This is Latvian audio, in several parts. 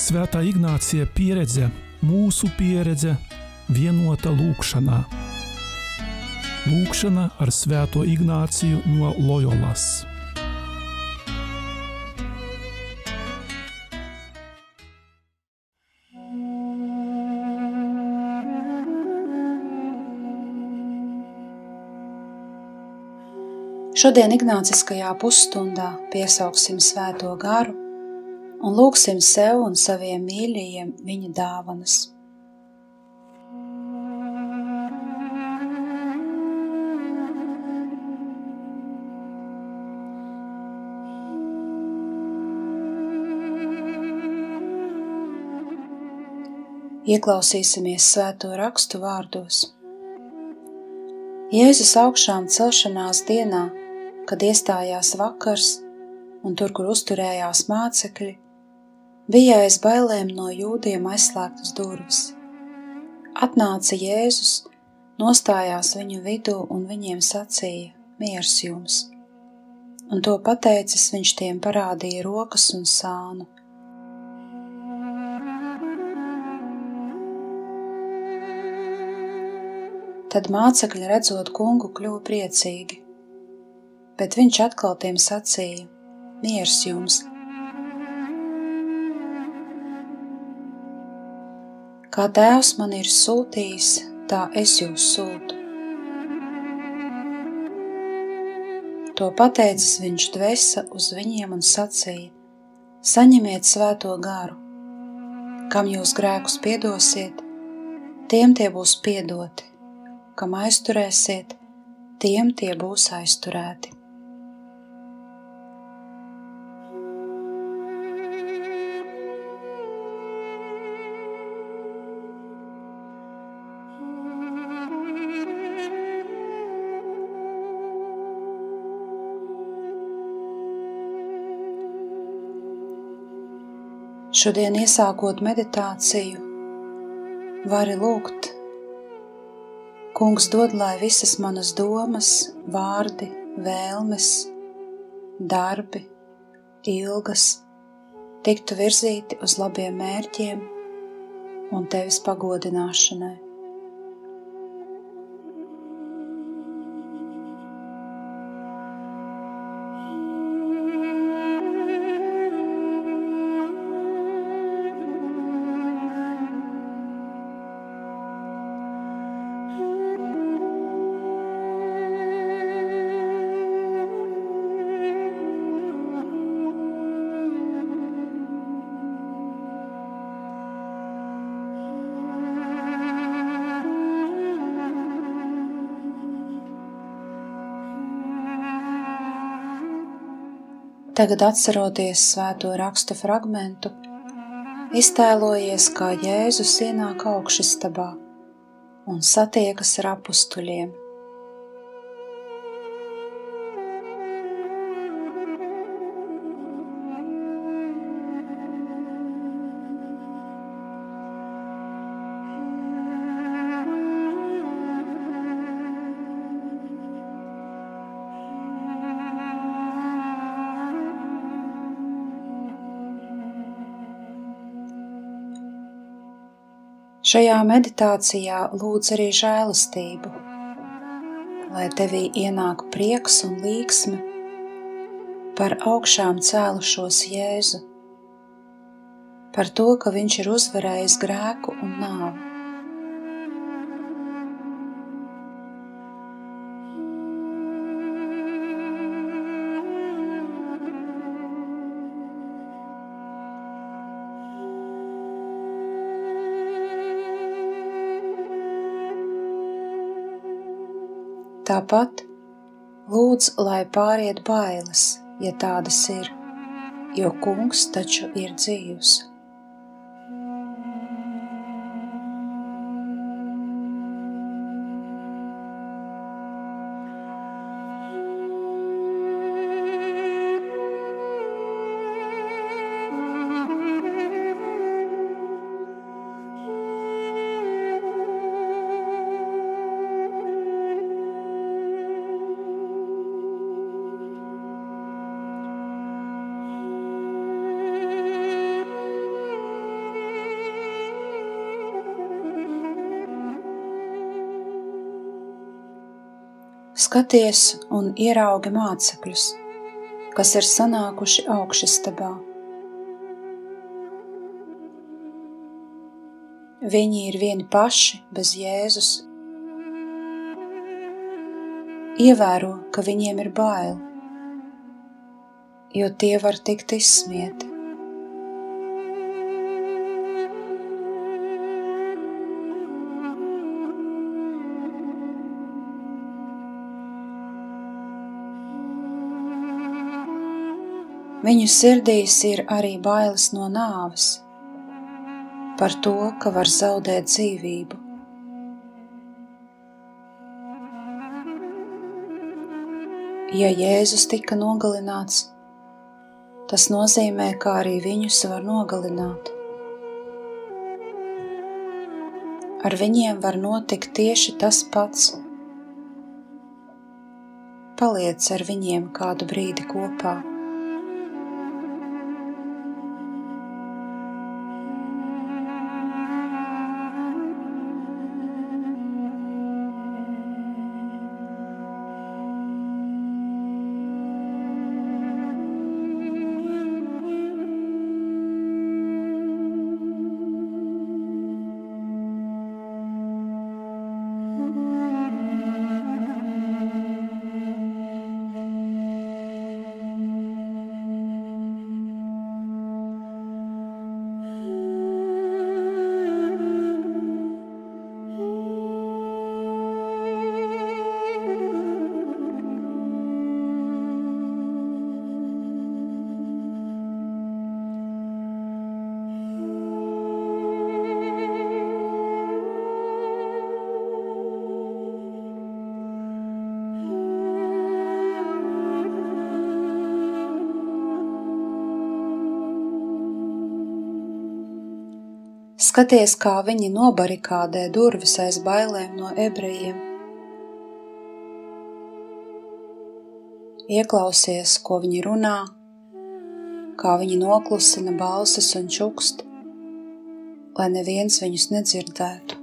Svētā Ignācija pieredze, mūsu pieredze, vienota lūkšanā. Lūkšana ar Svēto Ignāciju no Loyolas. Šodien Ignāciskajā pusstundā piesauksim Svēto garu un lūgsim sev un saviem mīļajiem viņa dāvanas. Ieklausīsimies svēto rakstu vārdos. Jēzus augšām celšanās dienā kad iestājās vakars un tur, kur uzturējās mācekļi, bija aiz bailēm no jūdiem aizslēgtas durvis. Atnāca Jēzus, nostājās viņu vidū un viņiem sacīja: Miers jums! Un to pateicis, viņš tiem parādīja rokas un sānu. Tad mācekļi redzot kungu kļuva priecīgi bet viņš atkal tiem sacīja: Miers jums! Kā Tēvs man ir sūtījis, tā es jūs sūtu. To pateicis viņš dvesa uz viņiem un sacīja: Saņemiet svēto garu, kam jūs grēkus piedosiet, tiem tie būs piedoti, kam aizturēsiet, tiem tie būs aizturēti. Šodien, iesākot meditāciju, vari lūgt, Kungs dod, lai visas manas domas, vārdi, vēlmes, darbi, ilgas tiktu virzīti uz labiem mērķiem un tevis pagodināšanai. Tagad, atceroties svēto rakstu fragmentu, iztēlojies, kā Jēzus ienāk augšstabā un satiekas ar apstuļiem. Šajā meditācijā lūdz arī žēlastību, lai tevī ienāk prieks un līksme par augšām cēlušos Jēzu, par to, ka Viņš ir uzvarējis grēku un nāvi. Tāpat lūdz, lai pāriet bailes, ja tādas ir, jo kungs taču ir dzīvs. Skaties un ieraugi mācekļus, kas ir sanākuši augšastabā. Viņi ir vieni paši bez Jēzus. Ievēro, ka viņiem ir bail, jo tie var tikt izsmieti. Viņu sirdīs ir arī bailes no nāves, par to, ka var zaudēt dzīvību. Ja Jēzus tika nogalināts, tas nozīmē, ka arī viņus var nogalināt. Ar viņiem var notikt tieši tas pats. Paliec ar viņiem kādu brīdi kopā. Skaties, kā viņi nobarikādē durvis aiz bailēm no ebrejiem. Ieklausies, ko viņi runā, kā viņi noklusina balsis un čukst, lai neviens viņus nedzirdētu.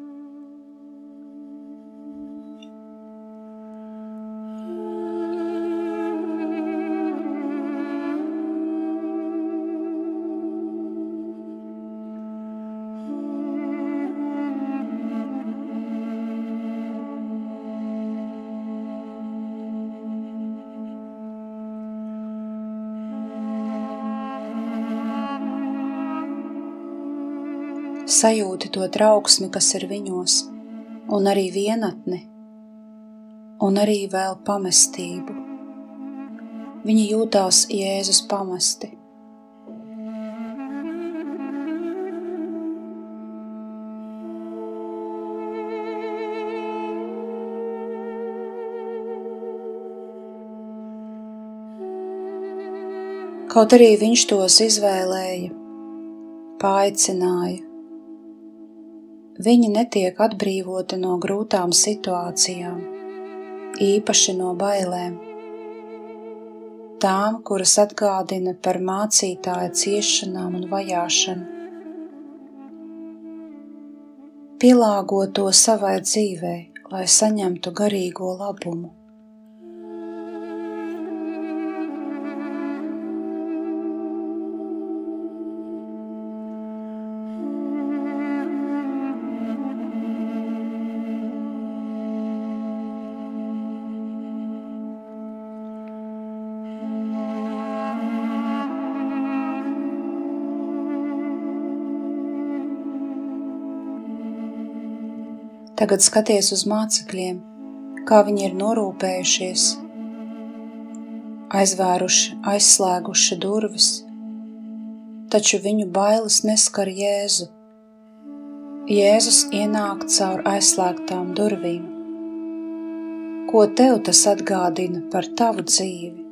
Sajūti to trauksmi, kas ir viņos, un arī vienatni, un arī vēl pamestību. Viņi jūtās Jēzus pamesti. Kaut arī viņš tos izvēlēja, paaicināja, viņi netiek atbrīvoti no grūtām situācijām, īpaši no bailēm. Tām, kuras atgādina par mācītāja ciešanām un vajāšanu. Pielāgo to savai dzīvei, lai saņemtu garīgo labumu. Tagad skaties uz mācekļiem, kā viņi ir norūpējušies, aizvēruši, aizslēguši durvis, taču viņu bailes neskar Jēzu. Jēzus ienāk caur aizslēgtām durvīm. Ko tev tas atgādina par tavu dzīvi?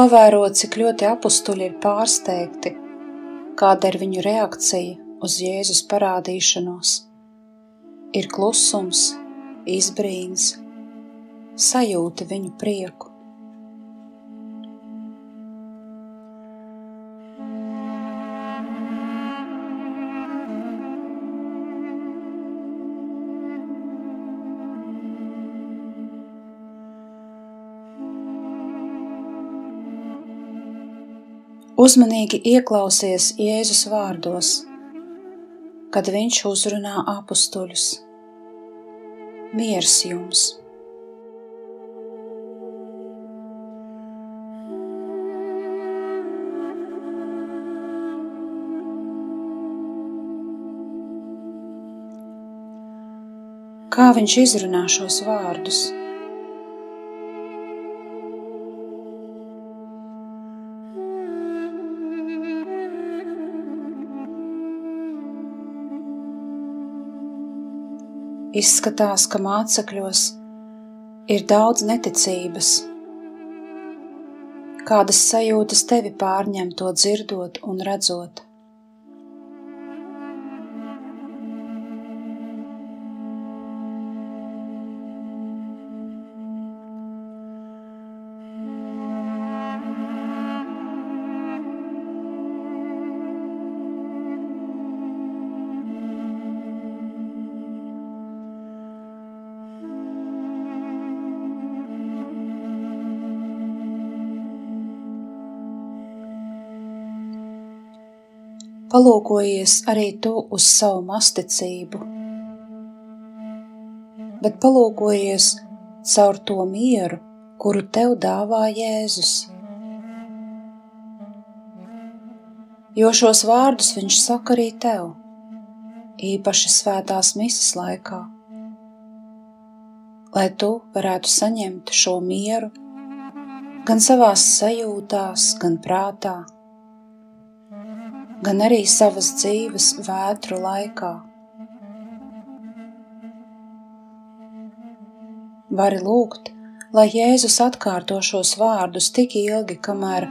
Pavērot, cik ļoti apstuļi ir pārsteigti, kāda ir viņu reakcija uz Jēzus parādīšanos. Ir klusums, izbrīns, sajūti viņu prieku. Uzmanīgi ieklausies Jēzus vārdos, kad viņš uzrunā apstuļus. Miers jums! Kā viņš izrunā šos vārdus? Izskatās, ka mācekļos ir daudz neticības. Kādas sajūtas tevi pārņem to dzirdot un redzot? Palūkojies arī tu uz savu masticību, bet palūkojies caur to mieru, kuru tev dāvā Jēzus. Jo šos vārdus viņš saka arī tev, īpaši svētās misas laikā, lai tu varētu saņemt šo mieru gan savās sajūtās, gan prātā gan arī savas dzīves vētru laikā. Vari lūgt, lai Jēzus atkārto šos vārdus tik ilgi, kamēr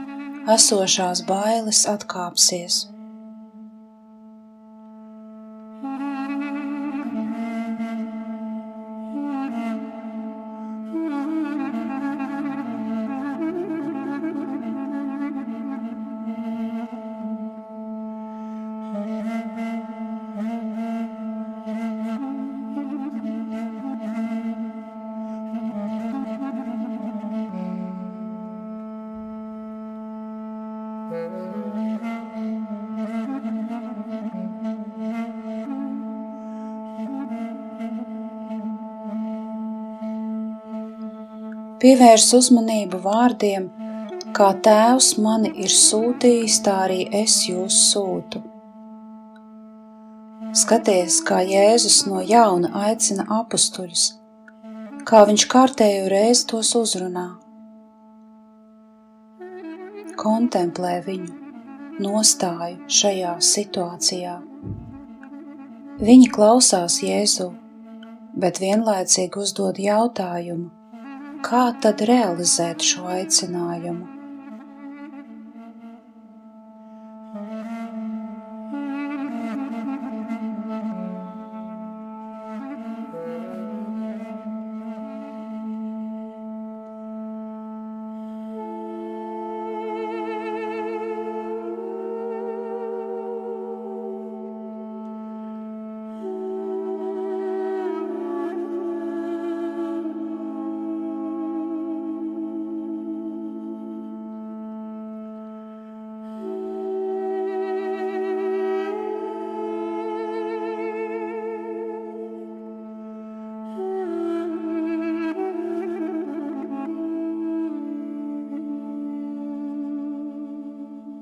esošās bailes atkāpsies. Pievērs uzmanību vārdiem, kā Tēvs mani ir sūtījis, tā arī es jūs sūtu. Skaties, kā Jēzus no jauna aicina apstuļus, kā viņš kārtējo reizi tos uzrunā. Kontemplē viņu nostāju šajā situācijā. Viņi klausās Jēzu, bet vienlaicīgi uzdod jautājumu, kā tad realizēt šo aicinājumu?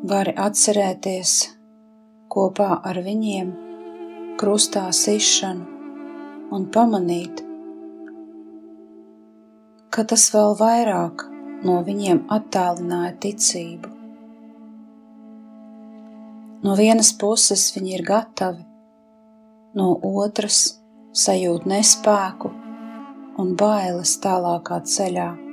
Vari atcerēties kopā ar viņiem krustā sišanu un pamanīt, ka tas vēl vairāk no viņiem attālināja ticību. No vienas puses viņi ir gatavi, no otras sajūt nespēku un bailes tālākā ceļā.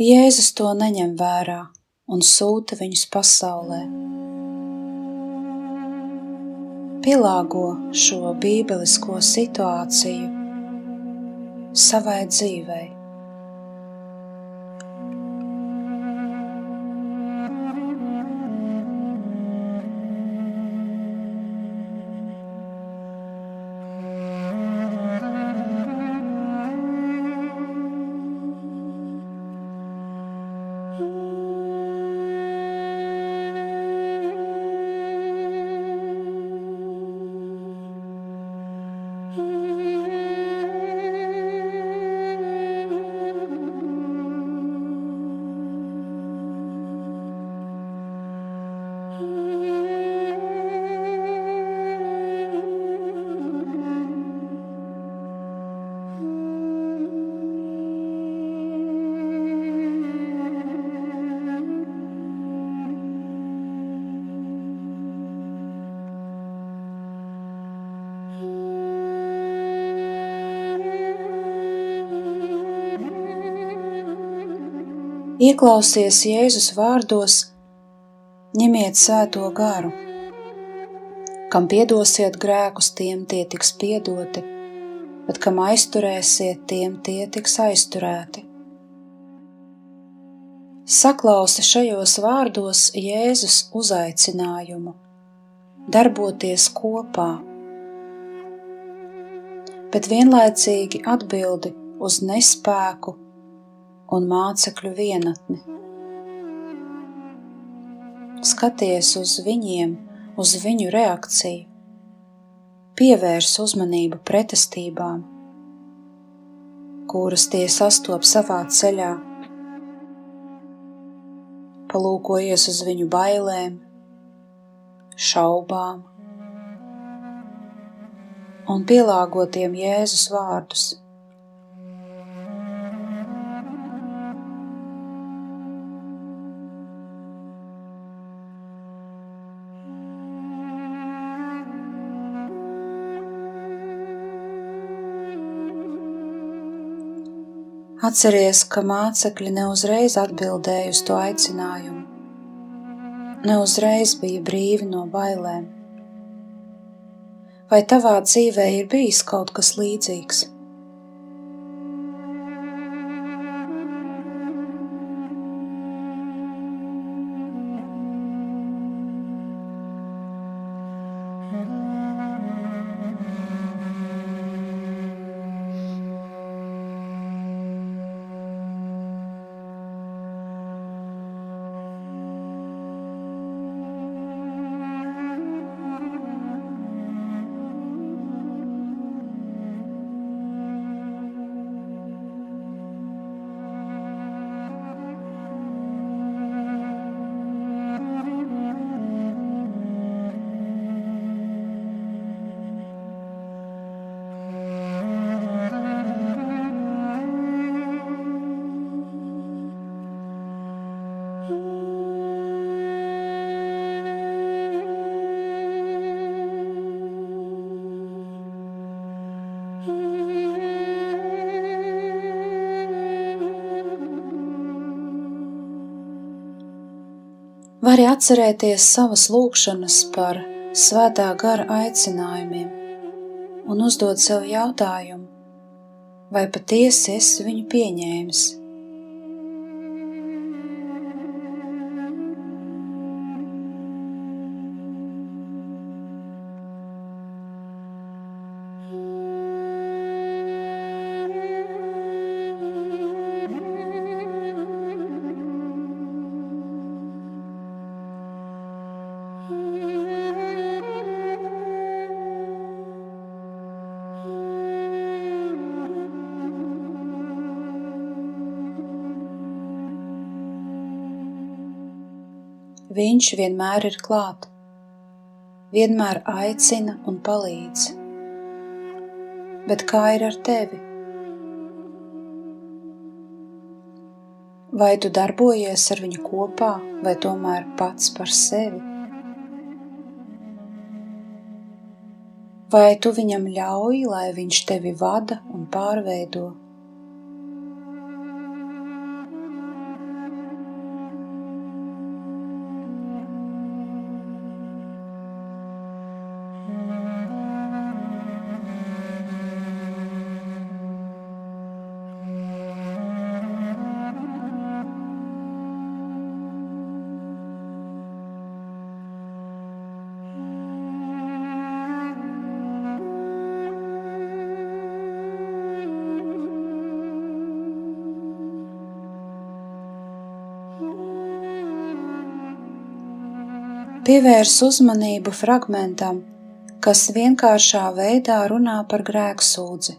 Jēzus to neņem vērā un sūta viņus pasaulē. Pielāgo šo bībelisko situāciju savai dzīvei. Ieklausies Jēzus vārdos, ņemiet svēto garu. Kam piedosiet grēkus, tiem tie tiks piedoti, bet kam aizturēsiet, tiem tie tiks aizturēti. Saklausi šajos vārdos Jēzus uzaicinājumu darboties kopā, bet vienlaicīgi atbildi uz nespēku un mācekļu vienatni. Skaties uz viņiem, uz viņu reakciju, pievērs uzmanību pretestībām, kuras tie sastop savā ceļā, palūkojies uz viņu bailēm, šaubām un pielāgotiem Jēzus vārdus. Atceries, ka mācekļi neuzreiz atbildēja uz to aicinājumu, neuzreiz bija brīvi no bailēm. Vai tavā dzīvē ir bijis kaut kas līdzīgs? Vari atcerēties savas lūkšanas par svētā gara aicinājumiem un uzdot sev jautājumu, vai patiesi esi viņu pieņēmis. Viņš vienmēr ir klāt, vienmēr aicina un palīdz. Bet kā ir ar tevi? Vai tu darbojies ar viņu kopā, vai tomēr pats par sevi? Vai tu viņam ļauj, lai viņš tevi vada un pārveido? Pievērs uzmanību fragmentam, kas vienkāršā veidā runā par grēku sūdzi.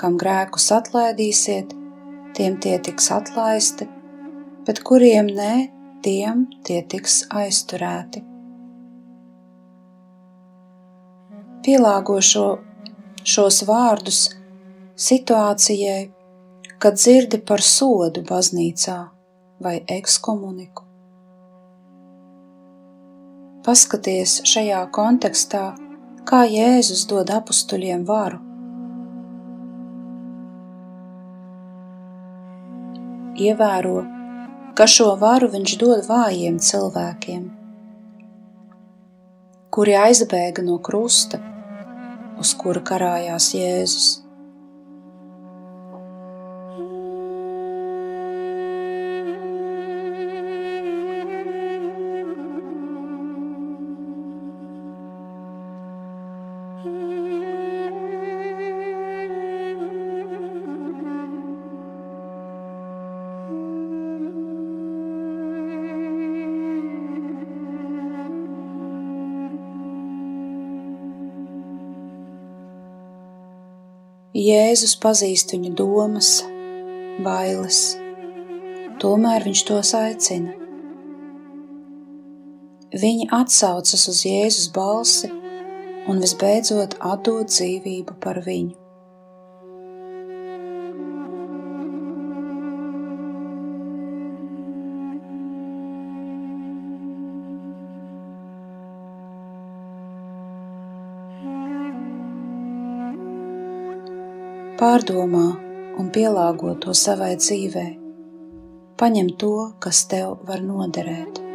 Kam grēkus atlaidīsiet, tiem tie tiks atlaisti, bet kuriem nē, tiem tie tiks aizturēti. Pielāgo šo, šos vārdus situācijai, kad dzirdi par sodu baznīcā vai ekskomuniku. Paskaties šajā kontekstā, kā Jēzus dod apstuļiem varu. Ievēro, ka šo varu viņš dod vājiem cilvēkiem, kuri aizbēga no krusta, uz kura karājās Jēzus. Jēzus pazīst viņu domas, bailes, tomēr viņš tos aicina. Viņi atsaucas uz Jēzus balsi un visbeidzot atdod dzīvību par viņu. Pārdomā un pielāgo to savai dzīvei. Paņem to, kas tev var noderēt.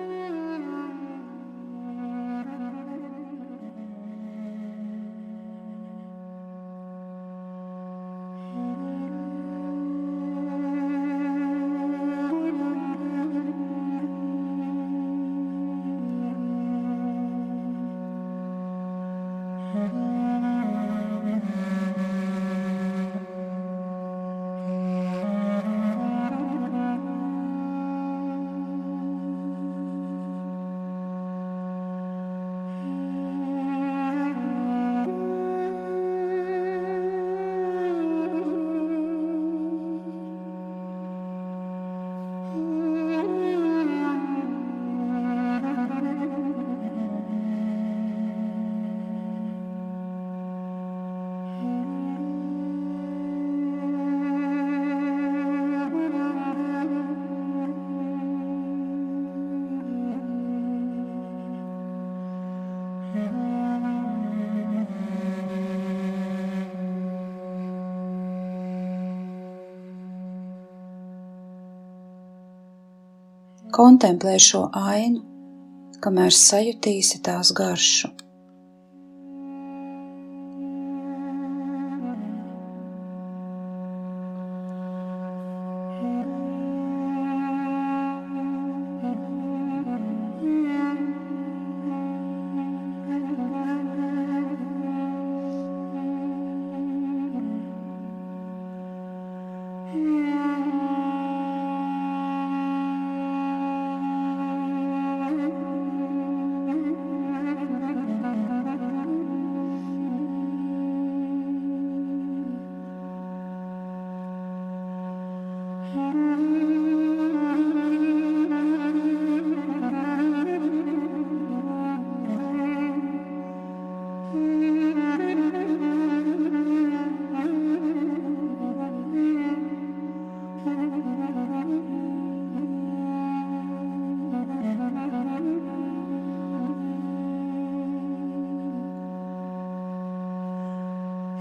Kontemplē šo ainu, kamēr sajutīsi tās garšu.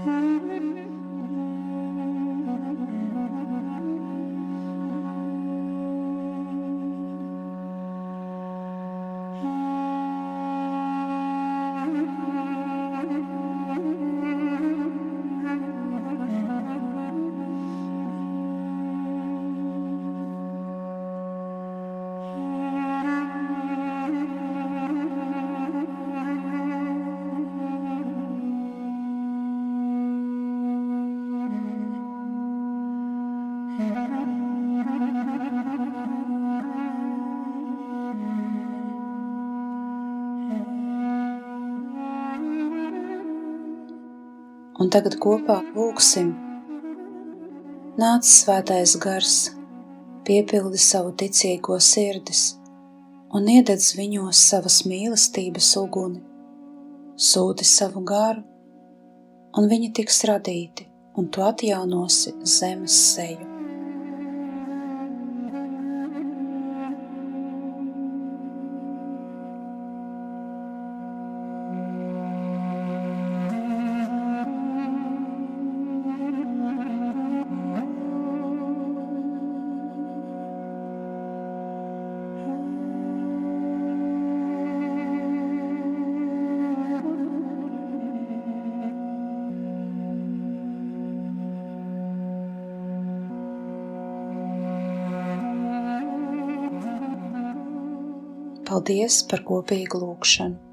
Mm-hmm. Tagad kopā lūksim. Nāc svētais gars, piepildi savu ticīgo sirdis un iededz viņos savas mīlestības uguni, sūti savu garu, un viņi tiks radīti, un tu atjaunosi zemes seju. Paldies par kopīgu lūgšanu!